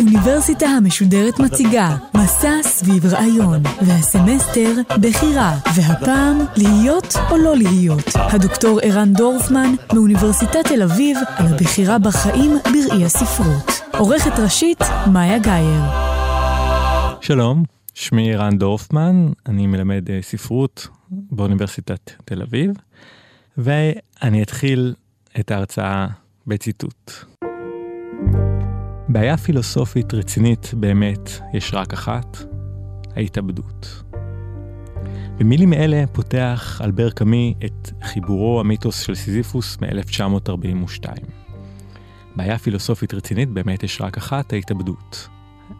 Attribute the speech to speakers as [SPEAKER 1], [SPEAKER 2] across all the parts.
[SPEAKER 1] האוניברסיטה המשודרת מציגה מסע סביב רעיון, והסמסטר בחירה, והפעם להיות או לא להיות. הדוקטור ערן דורפמן מאוניברסיטת תל אביב על הבחירה בחיים בראי הספרות. עורכת ראשית מאיה גאייר.
[SPEAKER 2] שלום, שמי ערן דורפמן, אני מלמד אה, ספרות באוניברסיטת תל אביב, ואני אתחיל את ההרצאה בציטוט. בעיה פילוסופית רצינית באמת יש רק אחת, ההתאבדות. במילים אלה פותח אלבר קאמי את חיבורו המיתוס של סיזיפוס מ-1942. בעיה פילוסופית רצינית באמת יש רק אחת, ההתאבדות.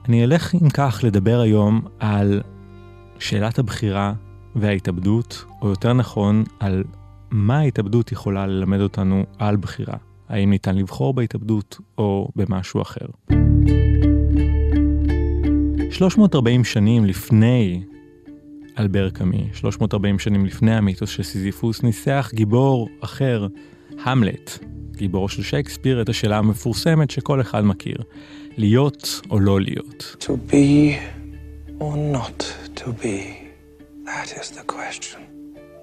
[SPEAKER 2] אני אלך אם כך לדבר היום על שאלת הבחירה וההתאבדות, או יותר נכון, על מה ההתאבדות יכולה ללמד אותנו על בחירה. האם ניתן לבחור בהתאבדות או במשהו אחר. 340 שנים לפני אלבר קאמי, 340 שנים לפני המיתוס של סיזיפוס, ניסח גיבור אחר, המלט, גיבורו של שייקספיר, את השאלה המפורסמת שכל אחד מכיר, להיות או לא להיות.
[SPEAKER 3] To be or not to be, that is the question.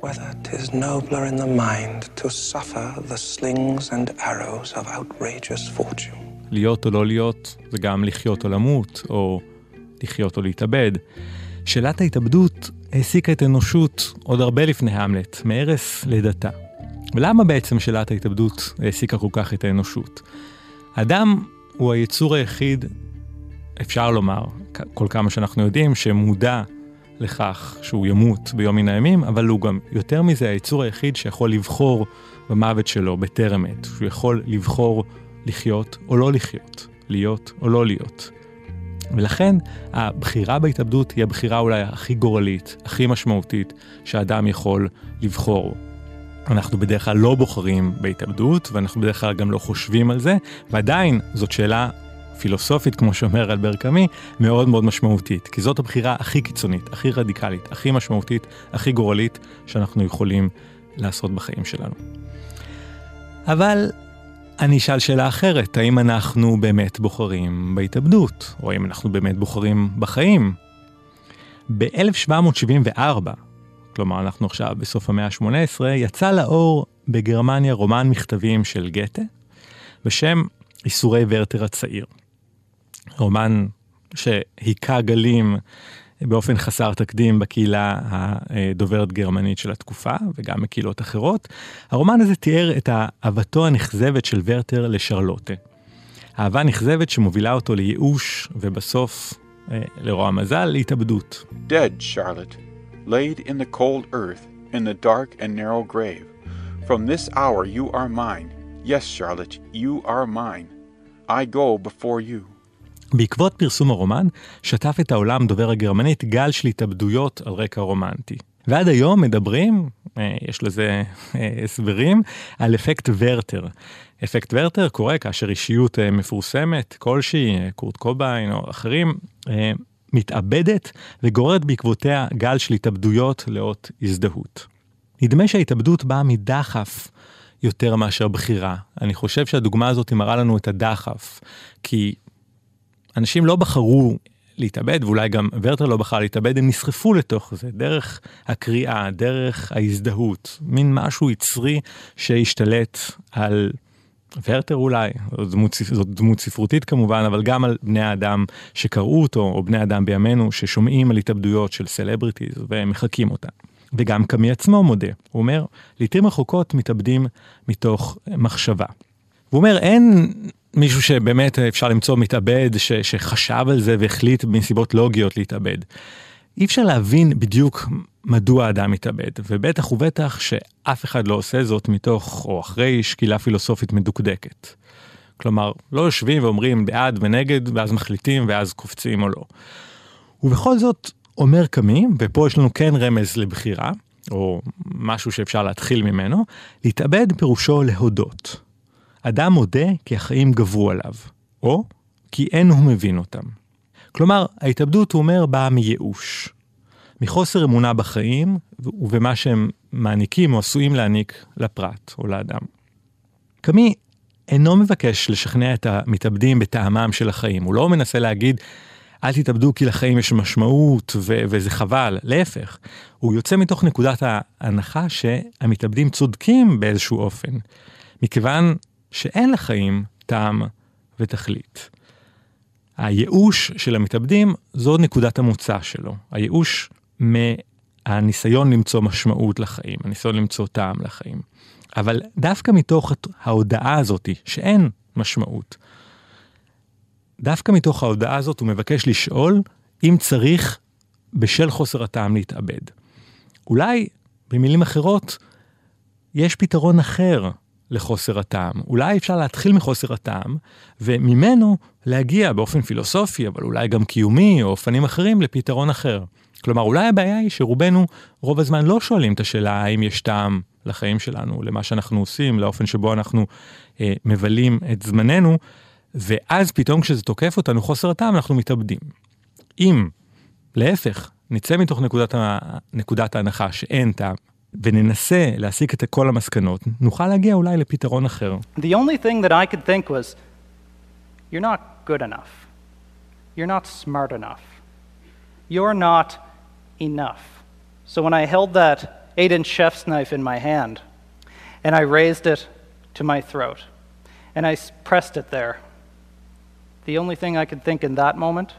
[SPEAKER 3] Whether 'tis nobler in the mind to suffer the slings and arrows of outrageous fortune.
[SPEAKER 2] להיות או לא להיות זה גם לחיות או למות, או לחיות או להתאבד. שאלת ההתאבדות העסיקה את האנושות עוד הרבה לפני המלט, מערש לידתה. ולמה בעצם שאלת ההתאבדות העסיקה כל כך את האנושות? אדם הוא היצור היחיד, אפשר לומר, כל כמה שאנחנו יודעים, שמודע לכך שהוא ימות ביום מן הימים, אבל הוא גם יותר מזה היצור היחיד שיכול לבחור במוות שלו בטרם עת, שהוא יכול לבחור לחיות או לא לחיות, להיות או לא להיות. ולכן הבחירה בהתאבדות היא הבחירה אולי הכי גורלית, הכי משמעותית שאדם יכול לבחור. אנחנו בדרך כלל לא בוחרים בהתאבדות, ואנחנו בדרך כלל גם לא חושבים על זה, ועדיין זאת שאלה פילוסופית, כמו שאומר אלבר קאמי, מאוד מאוד משמעותית. כי זאת הבחירה הכי קיצונית, הכי רדיקלית, הכי משמעותית, הכי גורלית שאנחנו יכולים לעשות בחיים שלנו. אבל אני אשאל שאלה אחרת, האם אנחנו באמת בוחרים בהתאבדות, או האם אנחנו באמת בוחרים בחיים? ב-1774, כלומר אנחנו עכשיו בסוף המאה ה-18, יצא לאור בגרמניה רומן מכתבים של גתה, בשם איסורי ורטר הצעיר. רומן שהיכה גלים באופן חסר תקדים בקהילה הדוברת גרמנית של התקופה וגם בקהילות אחרות. הרומן הזה תיאר את אהבתו הנכזבת של ורטר לשרלוטה. אהבה נכזבת שמובילה אותו לייאוש ובסוף, אה, לרוע המזל, להתאבדות.
[SPEAKER 4] Dead, Charlotte, laid in the cold earth, in the dark and narrow grave. From this hour you are mine. Yes, Charlotte, you are mine. I go before you.
[SPEAKER 2] בעקבות פרסום הרומן, שטף את העולם דובר הגרמנית גל של התאבדויות על רקע רומנטי. ועד היום מדברים, אה, יש לזה אה, הסברים, על אפקט ורטר. אפקט ורטר קורה כאשר אישיות אה, מפורסמת כלשהי, קורט קוביין או אחרים, מתאבדת וגוררת בעקבותיה גל של התאבדויות לאות הזדהות. נדמה שההתאבדות באה מדחף יותר מאשר בחירה. אני חושב שהדוגמה הזאת מראה לנו את הדחף, כי אנשים לא בחרו להתאבד, ואולי גם ורטר לא בחר להתאבד, הם נסחפו לתוך זה, דרך הקריאה, דרך ההזדהות, מין משהו יצרי שהשתלט על ורטר אולי, זאת דמות, זאת דמות ספרותית כמובן, אבל גם על בני האדם שקראו אותו, או בני אדם בימינו ששומעים על התאבדויות של סלבריטיז ומחקים אותן. וגם קמי עצמו מודה, הוא אומר, לעיתים רחוקות מתאבדים מתוך מחשבה. הוא אומר, אין מישהו שבאמת אפשר למצוא מתאבד ש, שחשב על זה והחליט מסיבות לוגיות להתאבד. אי אפשר להבין בדיוק מדוע האדם מתאבד, ובטח ובטח שאף אחד לא עושה זאת מתוך או אחרי שקילה פילוסופית מדוקדקת. כלומר, לא יושבים ואומרים בעד ונגד, ואז מחליטים, ואז קופצים או לא. ובכל זאת, אומר קמי, ופה יש לנו כן רמז לבחירה, או משהו שאפשר להתחיל ממנו, להתאבד פירושו להודות. אדם מודה כי החיים גברו עליו, או כי אין הוא מבין אותם. כלומר, ההתאבדות, הוא אומר, באה מייאוש. מחוסר אמונה בחיים ובמה שהם מעניקים או עשויים להעניק לפרט או לאדם. קמי אינו מבקש לשכנע את המתאבדים בטעמם של החיים, הוא לא מנסה להגיד, אל תתאבדו כי לחיים יש משמעות ו- וזה חבל, להפך, הוא יוצא מתוך נקודת ההנחה שהמתאבדים צודקים באיזשהו אופן, מכיוון שאין לחיים טעם ותכלית. הייאוש של המתאבדים זו נקודת המוצא שלו, הייאוש מהניסיון למצוא משמעות לחיים, הניסיון למצוא טעם לחיים. אבל דווקא מתוך ההודעה הזאת שאין משמעות, דווקא מתוך ההודעה הזאת הוא מבקש לשאול אם צריך בשל חוסר הטעם להתאבד. אולי, במילים אחרות, יש פתרון אחר לחוסר הטעם. אולי אפשר להתחיל מחוסר הטעם, וממנו להגיע באופן פילוסופי, אבל אולי גם קיומי, או אופנים אחרים, לפתרון אחר. כלומר, אולי הבעיה היא שרובנו רוב הזמן לא שואלים את השאלה האם יש טעם לחיים שלנו, למה שאנחנו עושים, לאופן שבו אנחנו אה, מבלים את זמננו, ואז פתאום כשזה תוקף אותנו חוסר הטעם, אנחנו מתאבדים. אם, להפך, נצא מתוך נקודת, ה... נקודת ההנחה שאין טעם, וננסה להסיק את כל המסקנות, נוכל להגיע אולי לפתרון אחר.
[SPEAKER 5] The only thing that I could think was, you're not good enough. You're not smart enough. You're not enough. So when I held that eight inch chef's knife in my hand, and I raised it to my throat, and I pressed it there, the only thing I could think in that moment,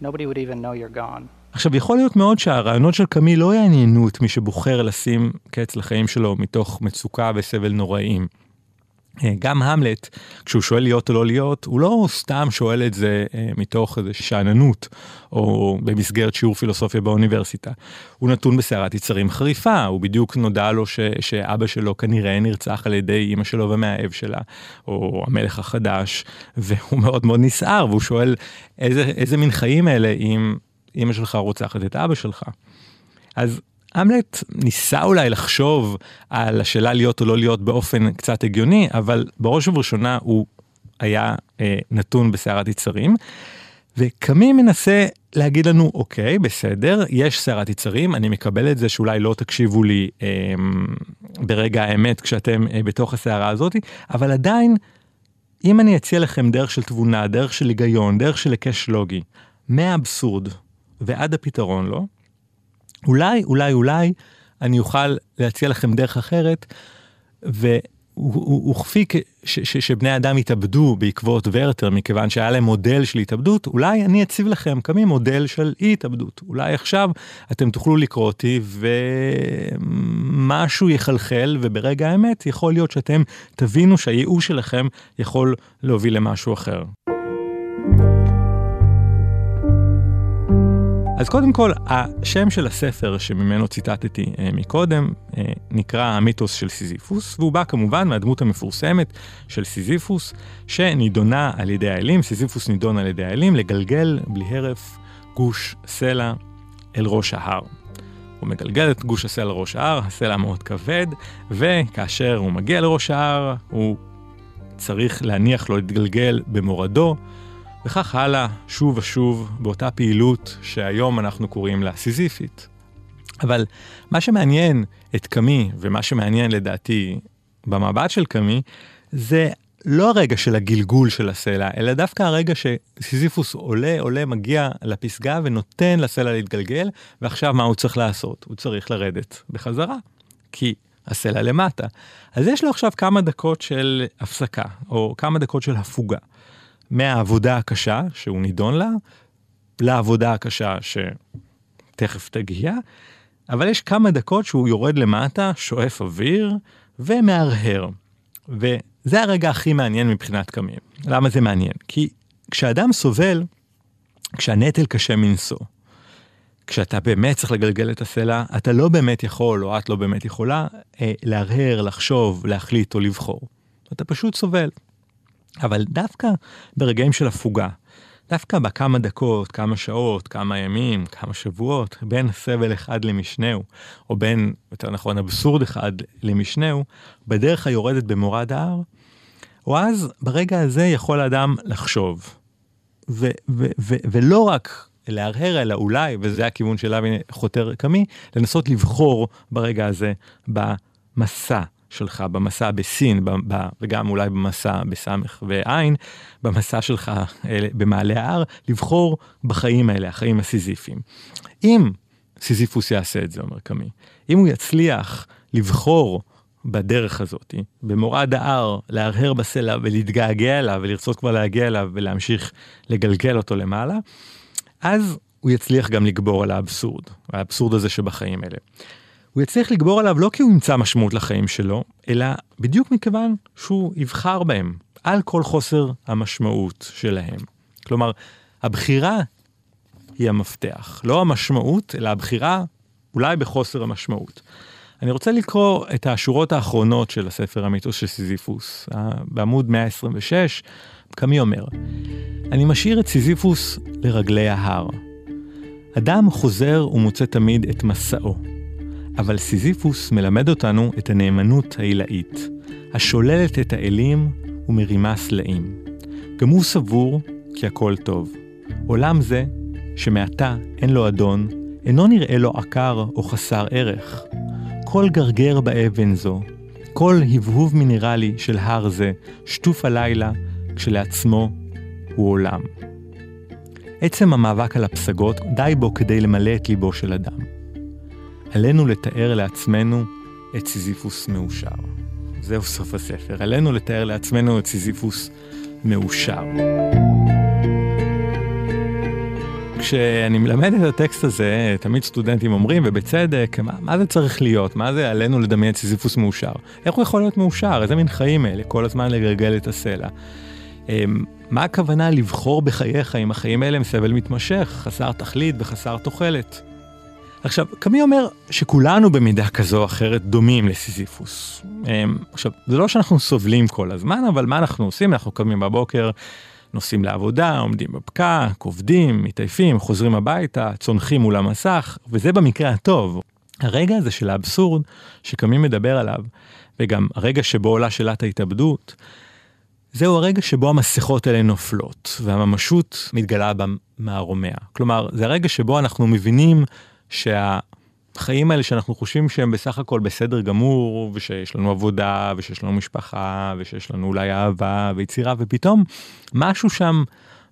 [SPEAKER 5] nobody would even know you're gone.
[SPEAKER 2] עכשיו, יכול להיות מאוד שהרעיונות של קאמי לא יעניינו את מי שבוחר לשים קץ לחיים שלו מתוך מצוקה וסבל נוראיים. אה, גם המלט, כשהוא שואל להיות או לא להיות, הוא לא סתם שואל את זה אה, מתוך איזו שאננות, או במסגרת שיעור פילוסופיה באוניברסיטה. הוא נתון בסערת יצרים חריפה, הוא בדיוק נודע לו ש, שאבא שלו כנראה נרצח על ידי אימא שלו ומהאב שלה, או המלך החדש, והוא מאוד מאוד נסער, והוא שואל איזה, איזה מין חיים אלה אם אימא שלך רוצחת את אבא שלך. אז המלט ניסה אולי לחשוב על השאלה להיות או לא להיות באופן קצת הגיוני, אבל בראש ובראשונה הוא היה אה, נתון בסערת יצרים. וקמי מנסה להגיד לנו, אוקיי, בסדר, יש סערת יצרים, אני מקבל את זה שאולי לא תקשיבו לי אה, ברגע האמת כשאתם אה, בתוך הסערה הזאת, אבל עדיין, אם אני אציע לכם דרך של תבונה, דרך של היגיון, דרך של היקש לוגי, מהאבסורד ועד הפתרון, לא? אולי, אולי, אולי אני אוכל להציע לכם דרך אחרת, וכפי שבני אדם התאבדו בעקבות ורטר, מכיוון שהיה להם מודל של התאבדות, אולי אני אציב לכם כמי מודל של אי התאבדות. אולי עכשיו אתם תוכלו לקרוא אותי ומשהו יחלחל, וברגע האמת יכול להיות שאתם תבינו שהייאוש שלכם יכול להוביל למשהו אחר. אז קודם כל, השם של הספר שממנו ציטטתי אה, מקודם אה, נקרא המיתוס של סיזיפוס, והוא בא כמובן מהדמות המפורסמת של סיזיפוס, שנידונה על ידי האלים, סיזיפוס נידון על ידי האלים לגלגל בלי הרף גוש סלע אל ראש ההר. הוא מגלגל את גוש הסלע לראש ההר, הסלע מאוד כבד, וכאשר הוא מגיע לראש ההר, הוא צריך להניח לו להתגלגל במורדו. וכך הלאה, שוב ושוב, באותה פעילות שהיום אנחנו קוראים לה סיזיפית. אבל מה שמעניין את קמי, ומה שמעניין לדעתי במבט של קמי, זה לא הרגע של הגלגול של הסלע, אלא דווקא הרגע שסיזיפוס עולה, עולה, מגיע לפסגה ונותן לסלע להתגלגל, ועכשיו מה הוא צריך לעשות? הוא צריך לרדת בחזרה, כי הסלע למטה. אז יש לו עכשיו כמה דקות של הפסקה, או כמה דקות של הפוגה. מהעבודה הקשה שהוא נידון לה, לעבודה הקשה שתכף תגיע, אבל יש כמה דקות שהוא יורד למטה, שואף אוויר ומהרהר. וזה הרגע הכי מעניין מבחינת קמים. למה זה מעניין? כי כשאדם סובל, כשהנטל קשה מנשוא, כשאתה באמת צריך לגלגל את הסלע, אתה לא באמת יכול, או את לא באמת יכולה, אה, להרהר, לחשוב, להחליט או לבחור. אתה פשוט סובל. אבל דווקא ברגעים של הפוגה, דווקא בכמה דקות, כמה שעות, כמה ימים, כמה שבועות, בין סבל אחד למשנהו, או בין, יותר נכון, אבסורד אחד למשנהו, בדרך היורדת במורד ההר, או אז ברגע הזה יכול האדם לחשוב. ו- ו- ו- ולא רק להרהר, אלא אולי, וזה הכיוון שאליו חותר קמי, לנסות לבחור ברגע הזה במסע שלך, במסע בסין, ב- ב- וגם אולי במסע בסמך ועין, במסע שלך אל- במעלה ההר, לבחור בחיים האלה, החיים הסיזיפיים. אם סיזיפוס יעשה את זה, אומר קמי, אם הוא יצליח לבחור בדרך הזאת, במורד ההר, להרהר בסלע ולהתגעגע אליו ולרצות כבר להגיע אליו ולהמשיך לגלגל אותו למעלה, אז הוא יצליח גם לגבור על האבסורד, האבסורד הזה שבחיים האלה. הוא יצליח לגבור עליו לא כי הוא ימצא משמעות לחיים שלו, אלא בדיוק מכיוון שהוא יבחר בהם, על כל חוסר המשמעות שלהם. כלומר, הבחירה היא המפתח, לא המשמעות, אלא הבחירה אולי בחוסר המשמעות. אני רוצה לקרוא את השורות האחרונות של הספר המיתוס של סיזיפוס, בעמוד 126, קמי אומר, אני משאיר את סיזיפוס לרגלי ההר. אדם חוזר ומוצא תמיד את מסעו, אבל סיזיפוס מלמד אותנו את הנאמנות העילאית, השוללת את האלים ומרימה סלעים. גם הוא סבור כי הכל טוב. עולם זה, שמעתה אין לו אדון, אינו נראה לו עקר או חסר ערך. כל גרגר באבן זו, כל הבהוב מינרלי של הר זה, שטוף הלילה, כשלעצמו הוא עולם. עצם המאבק על הפסגות, די בו כדי למלא את ליבו של אדם. עלינו לתאר לעצמנו את סיזיפוס מאושר. זהו סוף הספר. עלינו לתאר לעצמנו את סיזיפוס מאושר. כשאני מלמד את הטקסט הזה, תמיד סטודנטים אומרים, ובצדק, מה, מה זה צריך להיות? מה זה עלינו לדמיין סיזיפוס מאושר? איך הוא יכול להיות מאושר? איזה מין חיים אלה? כל הזמן לגלגל את הסלע. אמ, מה הכוונה לבחור בחייך אם החיים האלה הם סבל מתמשך, חסר תכלית וחסר תוחלת? עכשיו, קמי אומר שכולנו במידה כזו או אחרת דומים לסיזיפוס. אמ, עכשיו, זה לא שאנחנו סובלים כל הזמן, אבל מה אנחנו עושים? אנחנו קמים בבוקר, נוסעים לעבודה, עומדים בפקק, עובדים, מתעייפים, חוזרים הביתה, צונחים מול המסך, וזה במקרה הטוב. הרגע הזה של האבסורד שקמי מדבר עליו, וגם הרגע שבו עולה שאלת ההתאבדות, זהו הרגע שבו המסכות האלה נופלות, והממשות מתגלה במערומיה. כלומר, זה הרגע שבו אנחנו מבינים שהחיים האלה שאנחנו חושבים שהם בסך הכל בסדר גמור, ושיש לנו עבודה, ושיש לנו משפחה, ושיש לנו אולי אהבה ויצירה, ופתאום משהו שם,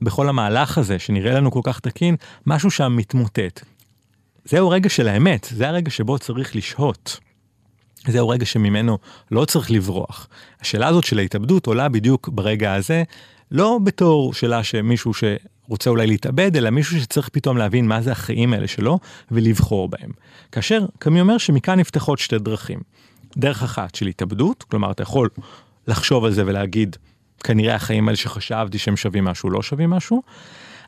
[SPEAKER 2] בכל המהלך הזה, שנראה לנו כל כך תקין, משהו שם מתמוטט. זהו רגע של האמת, זה הרגע שבו צריך לשהות. זהו רגע שממנו לא צריך לברוח. השאלה הזאת של ההתאבדות עולה בדיוק ברגע הזה, לא בתור שאלה שמישהו שרוצה אולי להתאבד, אלא מישהו שצריך פתאום להבין מה זה החיים האלה שלו ולבחור בהם. כאשר קמי אומר שמכאן נפתחות שתי דרכים. דרך אחת של התאבדות, כלומר אתה יכול לחשוב על זה ולהגיד, כנראה החיים האלה שחשבתי שהם שווים משהו לא שווים משהו,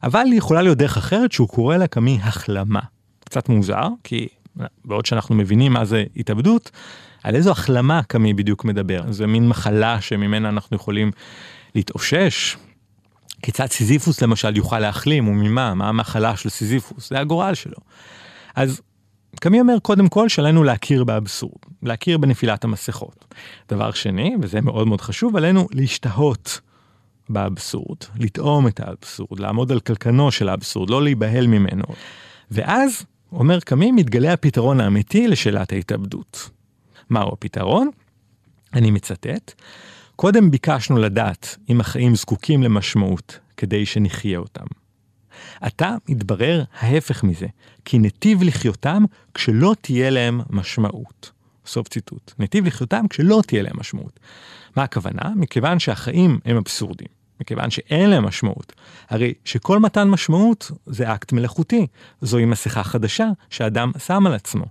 [SPEAKER 2] אבל יכולה להיות דרך אחרת שהוא קורא לה קמי החלמה. קצת מוזר, כי בעוד שאנחנו מבינים מה זה התאבדות, על איזו החלמה קמי בדיוק מדבר. זה מין מחלה שממנה אנחנו יכולים להתאושש. כיצד סיזיפוס למשל יוכל להחלים וממה, מה המחלה של סיזיפוס, זה הגורל שלו. אז קמי אומר קודם כל שעלינו להכיר באבסורד, להכיר בנפילת המסכות. דבר שני, וזה מאוד מאוד חשוב, עלינו להשתהות באבסורד, לטעום את האבסורד, לעמוד על קלקנו של האבסורד, לא להיבהל ממנו. ואז, אומר קמי, מתגלה הפתרון האמיתי לשאלת ההתאבדות. מהו הפתרון? אני מצטט, קודם ביקשנו לדעת אם החיים זקוקים למשמעות כדי שנחיה אותם. עתה מתברר ההפך מזה, כי נתיב לחיותם כשלא תהיה להם משמעות. סוף ציטוט. נתיב לחיותם כשלא תהיה להם משמעות. מה הכוונה? מכיוון שהחיים הם אבסורדים, מכיוון שאין להם משמעות. הרי שכל מתן משמעות זה אקט מלאכותי, זוהי מסכה חדשה שאדם שם על עצמו.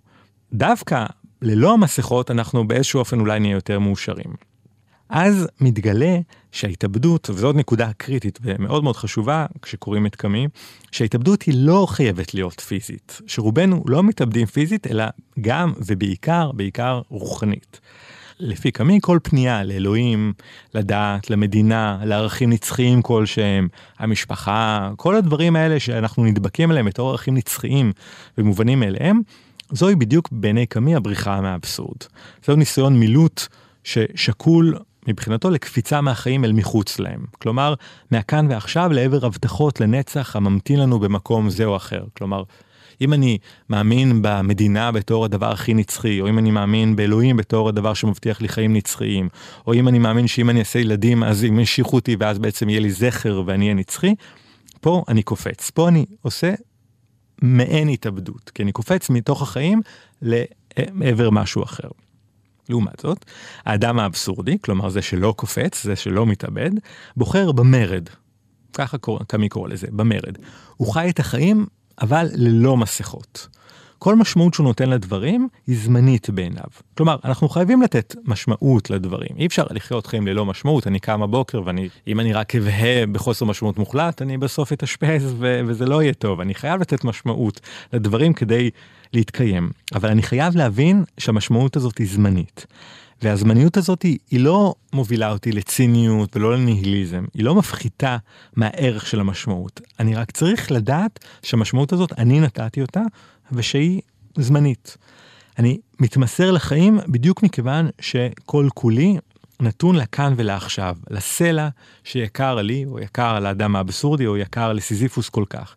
[SPEAKER 2] דווקא ללא המסכות אנחנו באיזשהו אופן אולי נהיה יותר מאושרים. אז מתגלה שההתאבדות, וזאת נקודה קריטית ומאוד מאוד חשובה כשקוראים את קמי, שההתאבדות היא לא חייבת להיות פיזית, שרובנו לא מתאבדים פיזית, אלא גם ובעיקר, בעיקר רוחנית. לפי קמי כל פנייה לאלוהים, לדת, למדינה, לערכים נצחיים כלשהם, המשפחה, כל הדברים האלה שאנחנו נדבקים עליהם בתור ערכים נצחיים ומובנים מאליהם, זוהי בדיוק בעיני קמי הבריחה מהאבסורד. זהו ניסיון מילוט ששקול מבחינתו לקפיצה מהחיים אל מחוץ להם. כלומר, מהכאן ועכשיו לעבר הבטחות לנצח הממתין לנו במקום זה או אחר. כלומר, אם אני מאמין במדינה בתור הדבר הכי נצחי, או אם אני מאמין באלוהים בתור הדבר שמבטיח לי חיים נצחיים, או אם אני מאמין שאם אני אעשה ילדים אז ימשיכו אותי ואז בעצם יהיה לי זכר ואני אהיה נצחי, פה אני קופץ. פה אני עושה מעין התאבדות, כי אני קופץ מתוך החיים לעבר משהו אחר. לעומת זאת, האדם האבסורדי, כלומר זה שלא קופץ, זה שלא מתאבד, בוחר במרד. ככה קמי קורא לזה, במרד. הוא חי את החיים, אבל ללא מסכות. כל משמעות שהוא נותן לדברים היא זמנית בעיניו. כלומר, אנחנו חייבים לתת משמעות לדברים. אי אפשר לחיות חיים ללא משמעות, אני קם בבוקר ואם אני רק אבהה בחוסר משמעות מוחלט, אני בסוף אתאשפז וזה לא יהיה טוב. אני חייב לתת משמעות לדברים כדי להתקיים. אבל אני חייב להבין שהמשמעות הזאת היא זמנית. והזמניות הזאת היא, היא לא מובילה אותי לציניות ולא לניהיליזם, היא לא מפחיתה מהערך של המשמעות. אני רק צריך לדעת שהמשמעות הזאת, אני נתתי אותה, ושהיא זמנית. אני מתמסר לחיים בדיוק מכיוון שכל כולי נתון לכאן ולעכשיו, לסלע שיקר לי, או יקר לאדם האבסורדי, או יקר לסיזיפוס כל כך.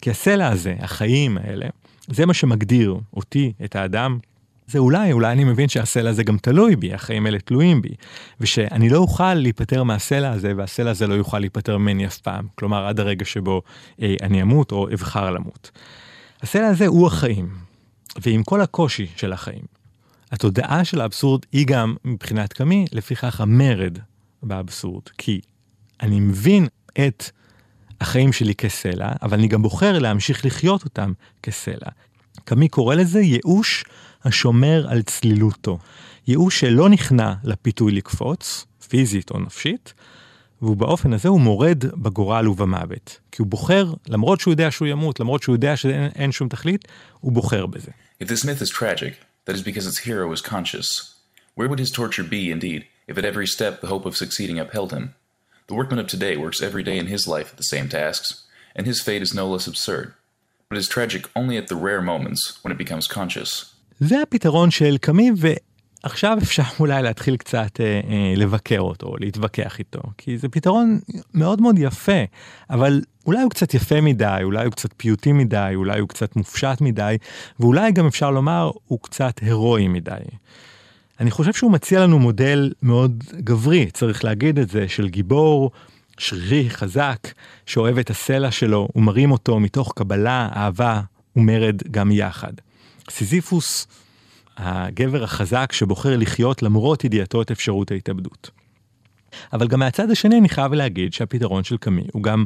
[SPEAKER 2] כי הסלע הזה, החיים האלה, זה מה שמגדיר אותי, את האדם. זה אולי, אולי אני מבין שהסלע הזה גם תלוי בי, החיים האלה תלויים בי, ושאני לא אוכל להיפטר מהסלע הזה, והסלע הזה לא יוכל להיפטר ממני אף פעם, כלומר עד הרגע שבו אה, אני אמות או אבחר למות. הסלע הזה הוא החיים, ועם כל הקושי של החיים. התודעה של האבסורד היא גם, מבחינת קמי, לפיכך המרד באבסורד, כי אני מבין את החיים שלי כסלע, אבל אני גם בוחר להמשיך לחיות אותם כסלע. קמי קורא לזה ייאוש השומר על צלילותו. ייאוש שלא נכנע לפיתוי לקפוץ, פיזית או נפשית, ובאופן הזה הוא מורד בגורל ובמוות. כי הוא בוחר, למרות שהוא יודע שהוא ימות, למרות שהוא יודע שאין שום תכלית, הוא בוחר בזה.
[SPEAKER 6] If this myth is tragic, that is because its hero was conscious. Where would his torture be, indeed, if at every step the hope of succeeding upheld him? The workman of today works every day in his life at the same tasks, and his fate is no less absurd. But is tragic only at the rare moments when it becomes conscious.
[SPEAKER 2] זה הפתרון של קמי, עכשיו אפשר אולי להתחיל קצת אה, אה, לבקר אותו, להתווכח איתו, כי זה פתרון מאוד מאוד יפה, אבל אולי הוא קצת יפה מדי, אולי הוא קצת פיוטי מדי, אולי הוא קצת מופשט מדי, ואולי גם אפשר לומר הוא קצת הירואי מדי. אני חושב שהוא מציע לנו מודל מאוד גברי, צריך להגיד את זה, של גיבור שרירי, חזק, שאוהב את הסלע שלו ומרים אותו מתוך קבלה, אהבה ומרד גם יחד. סיזיפוס הגבר החזק שבוחר לחיות למרות ידיעתו את אפשרות ההתאבדות. אבל גם מהצד השני אני חייב להגיד שהפתרון של קמי הוא גם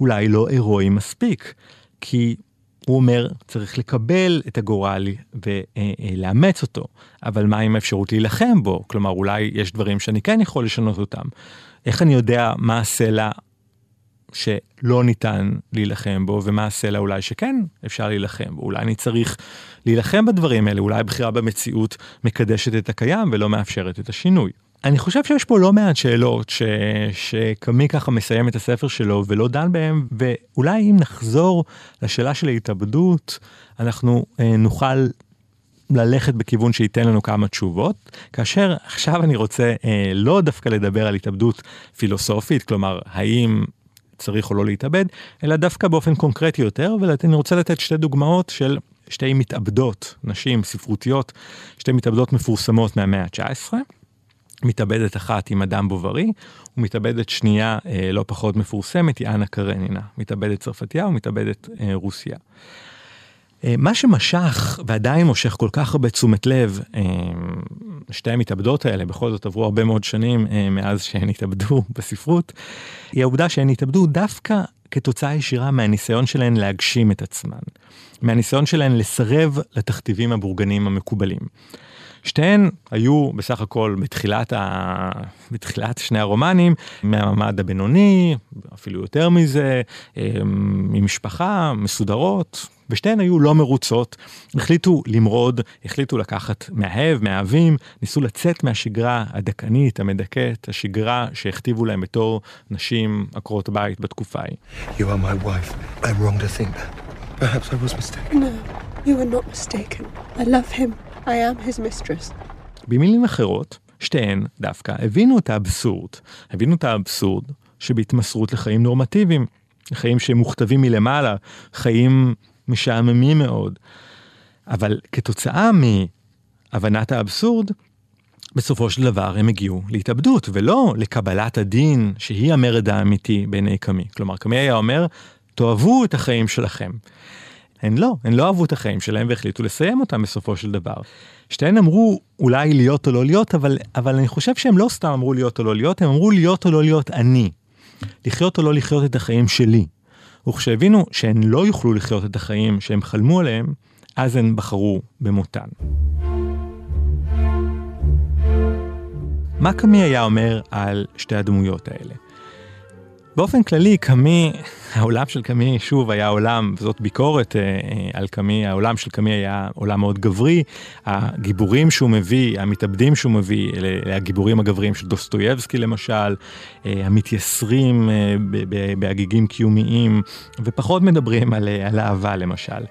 [SPEAKER 2] אולי לא הירואי מספיק, כי הוא אומר צריך לקבל את הגורל ולאמץ אותו, אבל מה עם האפשרות להילחם בו? כלומר אולי יש דברים שאני כן יכול לשנות אותם. איך אני יודע מה הסלע שלא ניתן להילחם בו, ומה הסלע אולי שכן אפשר להילחם בו. אולי אני צריך להילחם בדברים האלה, אולי הבחירה במציאות מקדשת את הקיים ולא מאפשרת את השינוי. אני חושב שיש פה לא מעט שאלות ש... שקמי ככה מסיים את הספר שלו ולא דן בהם, ואולי אם נחזור לשאלה של ההתאבדות, אנחנו אה, נוכל ללכת בכיוון שייתן לנו כמה תשובות, כאשר עכשיו אני רוצה אה, לא דווקא לדבר על התאבדות פילוסופית, כלומר האם צריך או לא להתאבד, אלא דווקא באופן קונקרטי יותר, ואני רוצה לתת שתי דוגמאות של שתי מתאבדות, נשים ספרותיות, שתי מתאבדות מפורסמות מהמאה ה-19. מתאבדת אחת היא מדאם בוברי, ומתאבדת שנייה אה, לא פחות מפורסמת היא אנה קרנינה, מתאבדת צרפתייה ומתאבדת אה, רוסיה. אה, מה שמשך ועדיין מושך כל כך הרבה תשומת לב, אה, שתי המתאבדות האלה בכל זאת עברו הרבה מאוד שנים אה, מאז שהן התאבדו בספרות, היא העובדה שהן התאבדו דווקא כתוצאה ישירה מהניסיון שלהן להגשים את עצמן, מהניסיון שלהן לסרב לתכתיבים הבורגניים המקובלים. שתיהן היו בסך הכל בתחילת, ה... בתחילת שני הרומנים מהמעמד הבינוני, אפילו יותר מזה, ממשפחה, מסודרות, ושתיהן היו לא מרוצות, החליטו למרוד, החליטו לקחת מאהב, מאהבים, ניסו לצאת מהשגרה הדכאנית, המדכאת, השגרה שהכתיבו להם בתור נשים עקרות בית בתקופה ההיא. You are my wife. I'm wrong to think that. Perhaps I was mistaken. No, you are not mistaken. I love him. I am his mistress. במילים אחרות, שתיהן דווקא הבינו את האבסורד, הבינו את האבסורד שבהתמסרות לחיים נורמטיביים, חיים שמוכתבים מלמעלה, חיים משעממים מאוד. אבל כתוצאה מהבנת האבסורד, בסופו של דבר הם הגיעו להתאבדות ולא לקבלת הדין שהיא המרד האמיתי בעיני קמי. כלומר, קמי היה אומר, תאהבו את החיים שלכם. הן לא, הן לא אהבו את החיים שלהם והחליטו לסיים אותם בסופו של דבר. שתיהן אמרו אולי להיות או לא להיות, אבל, אבל אני חושב שהם לא סתם אמרו להיות או לא להיות, הם אמרו להיות או לא להיות אני. לחיות או לא לחיות את החיים שלי. וכשהבינו שהן לא יוכלו לחיות את החיים שהם חלמו עליהם, אז הן בחרו במותן. מה קמי היה אומר על שתי הדמויות האלה? באופן כללי, קמי, העולם של קמי, שוב, היה עולם, וזאת ביקורת אה, אה, על קמי, העולם של קמי היה עולם מאוד גברי, הגיבורים שהוא מביא, המתאבדים שהוא מביא, אלה הגיבורים הגבריים של דוסטויבסקי למשל, אה, המתייסרים אה, בהגיגים קיומיים, ופחות מדברים על, אה, על אהבה למשל.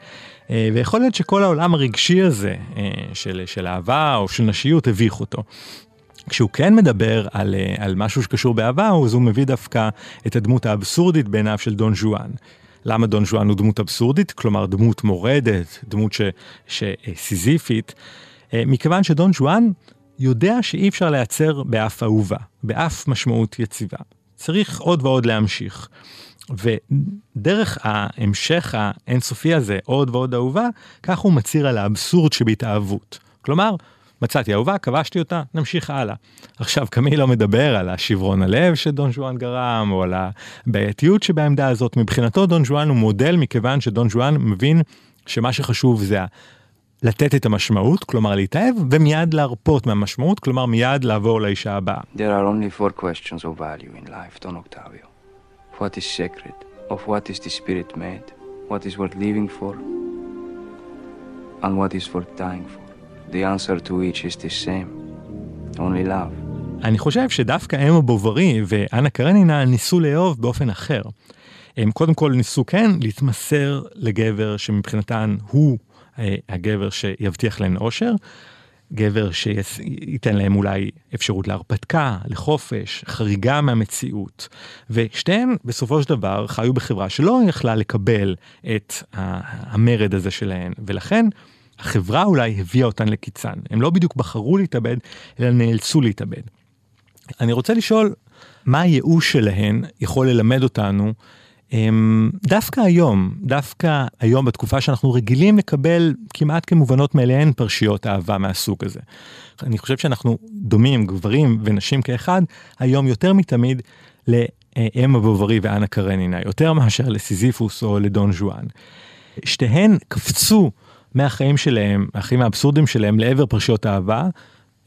[SPEAKER 2] אה, ויכול להיות שכל העולם הרגשי הזה אה, של, של אהבה או של נשיות הביך אותו. כשהוא כן מדבר על, אה, על משהו שקשור באהבה, אז הוא מביא דווקא את הדמות האבסורדית בעיניו של דון ז'ואן. למה דון ז'ואן הוא דמות אבסורדית? כלומר דמות מורדת, דמות ש, שסיזיפית, מכיוון שדון ז'ואן יודע שאי אפשר לייצר באף אהובה, באף משמעות יציבה. צריך עוד ועוד להמשיך. ודרך ההמשך האינסופי הזה, עוד ועוד אהובה, כך הוא מצהיר על האבסורד שבהתאהבות. כלומר, מצאתי אהובה, כבשתי אותה, נמשיך הלאה. עכשיו, קמי לא מדבר על השברון הלב שדון ז'ואן גרם, או על הבעייתיות שבעמדה הזאת. מבחינתו דון ז'ואן הוא מודל מכיוון שדון ז'ואן מבין שמה שחשוב זה לתת את המשמעות, כלומר להתאהב, ומיד להרפות מהמשמעות, כלומר מיד לעבור לאישה הבאה. There are only four questions of value in life, Don Octavio. What is sacred? Of what is the spirit made? What is worth living for? And what is worth dying for? The answer to each is the same. Only love. אני חושב שדווקא אמה בוברי ואנה קרנינה ניסו לאהוב באופן אחר. הם קודם כל ניסו כן להתמסר לגבר שמבחינתן הוא אה, הגבר שיבטיח להם אושר, גבר שייתן להם אולי אפשרות להרפתקה, לחופש, חריגה מהמציאות. ושתיהן בסופו של דבר חיו בחברה שלא יכלה לקבל את המרד הזה שלהן, ולכן החברה אולי הביאה אותן לקיצן. הם לא בדיוק בחרו להתאבד, אלא נאלצו להתאבד. אני רוצה לשאול, מה הייאוש שלהן יכול ללמד אותנו אמ, דווקא היום, דווקא היום בתקופה שאנחנו רגילים לקבל כמעט כמובנות מאליהן פרשיות אהבה מהסוג הזה. אני חושב שאנחנו דומים, גברים ונשים כאחד, היום יותר מתמיד לאמה בוברי ואנה קרנינה, יותר מאשר לסיזיפוס או לדון ז'ואן. שתיהן קפצו מהחיים שלהם, מהחיים האבסורדים שלהם לעבר פרשיות אהבה,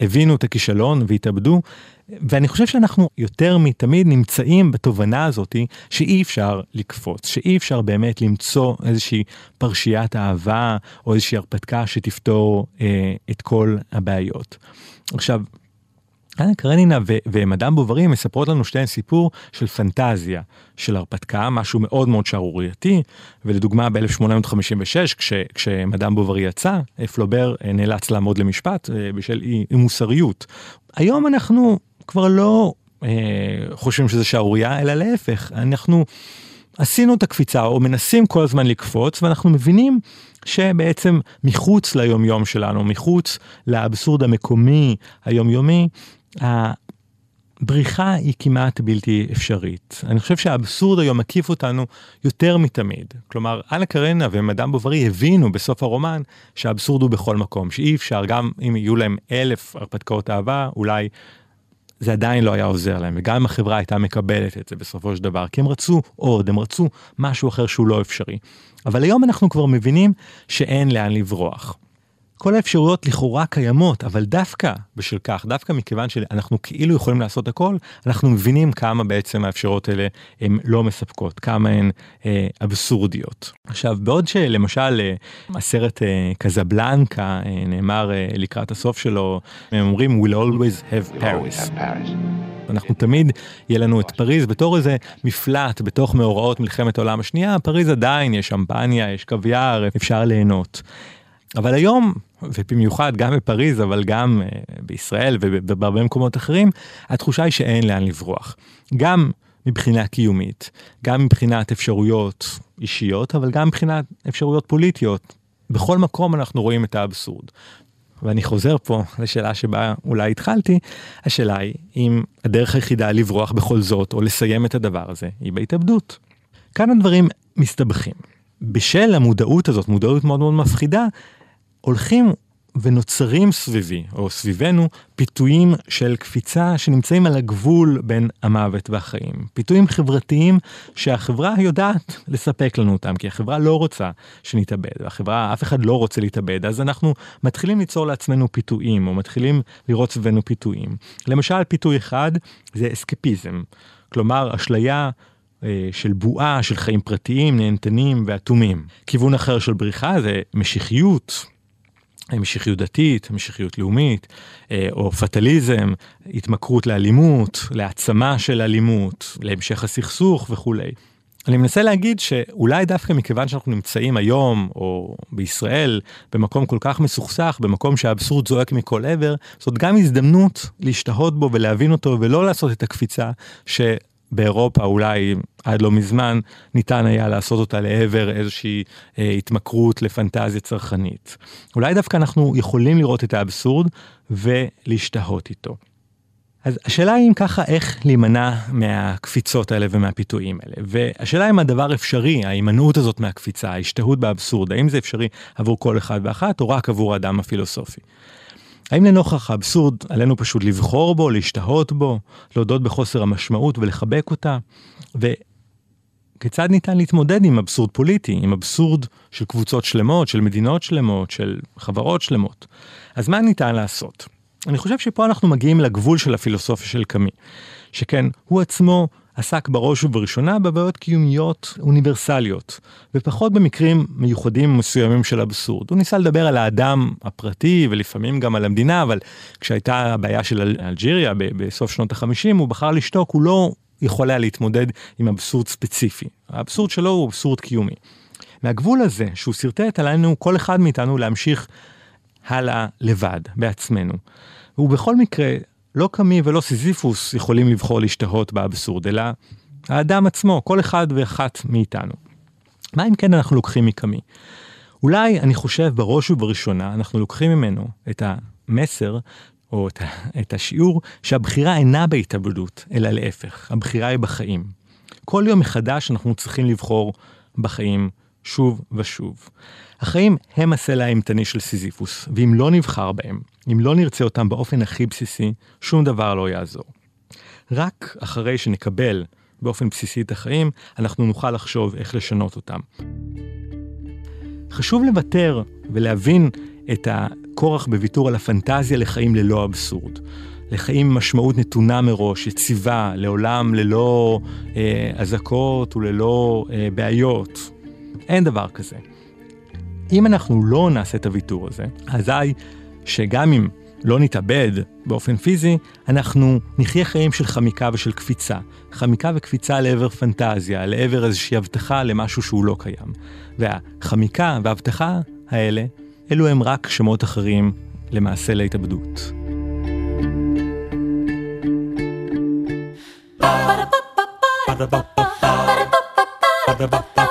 [SPEAKER 2] הבינו את הכישלון והתאבדו, ואני חושב שאנחנו יותר מתמיד נמצאים בתובנה הזאתי שאי אפשר לקפוץ, שאי אפשר באמת למצוא איזושהי פרשיית אהבה או איזושהי הרפתקה שתפתור אה, את כל הבעיות. עכשיו, אנה קרנינה ומדאם בוברי מספרות לנו שתיהן סיפור של פנטזיה, של הרפתקה, משהו מאוד מאוד שערורייתי, ולדוגמה ב-1856, כש, כשמדאם בוברי יצא, פלובר אה, נאלץ לעמוד למשפט אה, בשל אי מוסריות. היום אנחנו כבר לא אה, חושבים שזה שערורייה, אלא להפך, אנחנו עשינו את הקפיצה, או מנסים כל הזמן לקפוץ, ואנחנו מבינים שבעצם מחוץ ליומיום שלנו, מחוץ לאבסורד המקומי היומיומי, הבריחה היא כמעט בלתי אפשרית. אני חושב שהאבסורד היום מקיף אותנו יותר מתמיד. כלומר, אנה קרנה ומדאם בוברי הבינו בסוף הרומן שהאבסורד הוא בכל מקום, שאי אפשר, גם אם יהיו להם אלף הרפתקאות אהבה, אולי זה עדיין לא היה עוזר להם, וגם אם החברה הייתה מקבלת את זה בסופו של דבר, כי הם רצו עוד, הם רצו משהו אחר שהוא לא אפשרי. אבל היום אנחנו כבר מבינים שאין לאן לברוח. כל האפשרויות לכאורה קיימות, אבל דווקא בשל כך, דווקא מכיוון שאנחנו כאילו יכולים לעשות הכל, אנחנו מבינים כמה בעצם האפשרויות האלה הן לא מספקות, כמה הן אה, אבסורדיות. עכשיו, בעוד שלמשל אה, הסרט אה, קזבלנקה אה, נאמר אה, לקראת הסוף שלו, הם אומרים we'll always have Paris. אנחנו תמיד יהיה לנו את פריז בתור איזה מפלט בתוך מאורעות מלחמת העולם השנייה, פריז עדיין יש שמפניה, יש קוויאר, אפשר ליהנות. אבל היום, ובמיוחד גם בפריז, אבל גם אה, בישראל ובהרבה מקומות אחרים, התחושה היא שאין לאן לברוח. גם מבחינה קיומית, גם מבחינת אפשרויות אישיות, אבל גם מבחינת אפשרויות פוליטיות. בכל מקום אנחנו רואים את האבסורד. ואני חוזר פה לשאלה שבה אולי התחלתי, השאלה היא אם הדרך היחידה לברוח בכל זאת, או לסיים את הדבר הזה, היא בהתאבדות. כאן הדברים מסתבכים. בשל המודעות הזאת, מודעות מאוד מאוד מפחידה, הולכים ונוצרים סביבי, או סביבנו, פיתויים של קפיצה שנמצאים על הגבול בין המוות והחיים. פיתויים חברתיים שהחברה יודעת לספק לנו אותם, כי החברה לא רוצה שנתאבד, והחברה, אף אחד לא רוצה להתאבד, אז אנחנו מתחילים ליצור לעצמנו פיתויים, או מתחילים לראות סביבנו פיתויים. למשל, פיתוי אחד זה אסקפיזם, כלומר, אשליה אה, של בועה של חיים פרטיים, נהנתנים ואטומים. כיוון אחר של בריחה זה משיחיות, משיחיות דתית, משיחיות לאומית, אה, או פטליזם, התמכרות לאלימות, להעצמה של אלימות, להמשך הסכסוך וכולי. אני מנסה להגיד שאולי דווקא מכיוון שאנחנו נמצאים היום, או בישראל, במקום כל כך מסוכסך, במקום שהאבסורד זועק מכל עבר, זאת גם הזדמנות להשתהות בו ולהבין אותו ולא לעשות את הקפיצה ש... באירופה אולי עד לא מזמן ניתן היה לעשות אותה לעבר איזושהי אה, התמכרות לפנטזיה צרכנית. אולי דווקא אנחנו יכולים לראות את האבסורד ולהשתהות איתו. אז השאלה היא אם ככה איך להימנע מהקפיצות האלה ומהפיתויים האלה. והשאלה אם הדבר אפשרי, ההימנעות הזאת מהקפיצה, ההשתהות באבסורד, האם זה אפשרי עבור כל אחד ואחת או רק עבור האדם הפילוסופי. האם לנוכח האבסורד עלינו פשוט לבחור בו, להשתהות בו, להודות בחוסר המשמעות ולחבק אותה? וכיצד ניתן להתמודד עם אבסורד פוליטי, עם אבסורד של קבוצות שלמות, של מדינות שלמות, של חברות שלמות? אז מה ניתן לעשות? אני חושב שפה אנחנו מגיעים לגבול של הפילוסופיה של קאמי, שכן הוא עצמו עסק בראש ובראשונה בבעיות קיומיות אוניברסליות, ופחות במקרים מיוחדים מסוימים של אבסורד. הוא ניסה לדבר על האדם הפרטי ולפעמים גם על המדינה, אבל כשהייתה הבעיה של אלג'יריה בסוף שנות החמישים, הוא בחר לשתוק, הוא לא יכול היה להתמודד עם אבסורד ספציפי. האבסורד שלו הוא אבסורד קיומי. מהגבול הזה, שהוא שרטט עלינו, כל אחד מאיתנו להמשיך הלאה לבד, בעצמנו. ובכל מקרה, לא קמי ולא סיזיפוס יכולים לבחור להשתהות באבסורד, אלא האדם עצמו, כל אחד ואחת מאיתנו. מה אם כן אנחנו לוקחים מקמי? אולי, אני חושב, בראש ובראשונה, אנחנו לוקחים ממנו את המסר, או את, את השיעור, שהבחירה אינה בהתאבדות, אלא להפך, הבחירה היא בחיים. כל יום מחדש אנחנו צריכים לבחור בחיים שוב ושוב. החיים הם הסלע האימתני של סיזיפוס, ואם לא נבחר בהם, אם לא נרצה אותם באופן הכי בסיסי, שום דבר לא יעזור. רק אחרי שנקבל באופן בסיסי את החיים, אנחנו נוכל לחשוב איך לשנות אותם. חשוב לוותר ולהבין את הכורח בוויתור על הפנטזיה לחיים ללא אבסורד. לחיים עם משמעות נתונה מראש, יציבה, לעולם ללא אה, וללא אה, בעיות. אין דבר כזה. אם אנחנו לא נעשה את הוויתור הזה, אזי שגם אם לא נתאבד באופן פיזי, אנחנו נחיה חיים של חמיקה ושל קפיצה. חמיקה וקפיצה לעבר פנטזיה, לעבר איזושהי הבטחה למשהו שהוא לא קיים. והחמיקה וההבטחה האלה, אלו הם רק שמות אחרים למעשה להתאבדות.
[SPEAKER 1] Ba-da-ba-ba-ba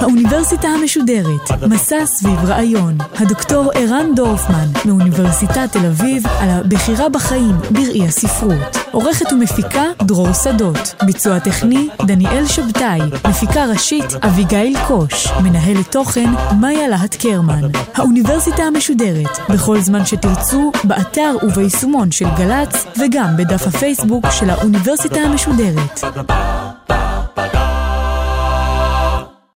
[SPEAKER 1] האוניברסיטה המשודרת, מסע סביב רעיון. הדוקטור ערן דורפמן, מאוניברסיטת תל אביב, על הבחירה בחיים בראי הספרות. עורכת ומפיקה דרור שדות. ביצוע טכני דניאל שבתאי. מפיקה ראשית אביגיל קוש. מנהלת תוכן מאיה להט קרמן. האוניברסיטה המשודרת, בכל זמן שתרצו, באתר וביישומון של גל"צ, וגם בדף הפייסבוק של האוניברסיטה המשודרת.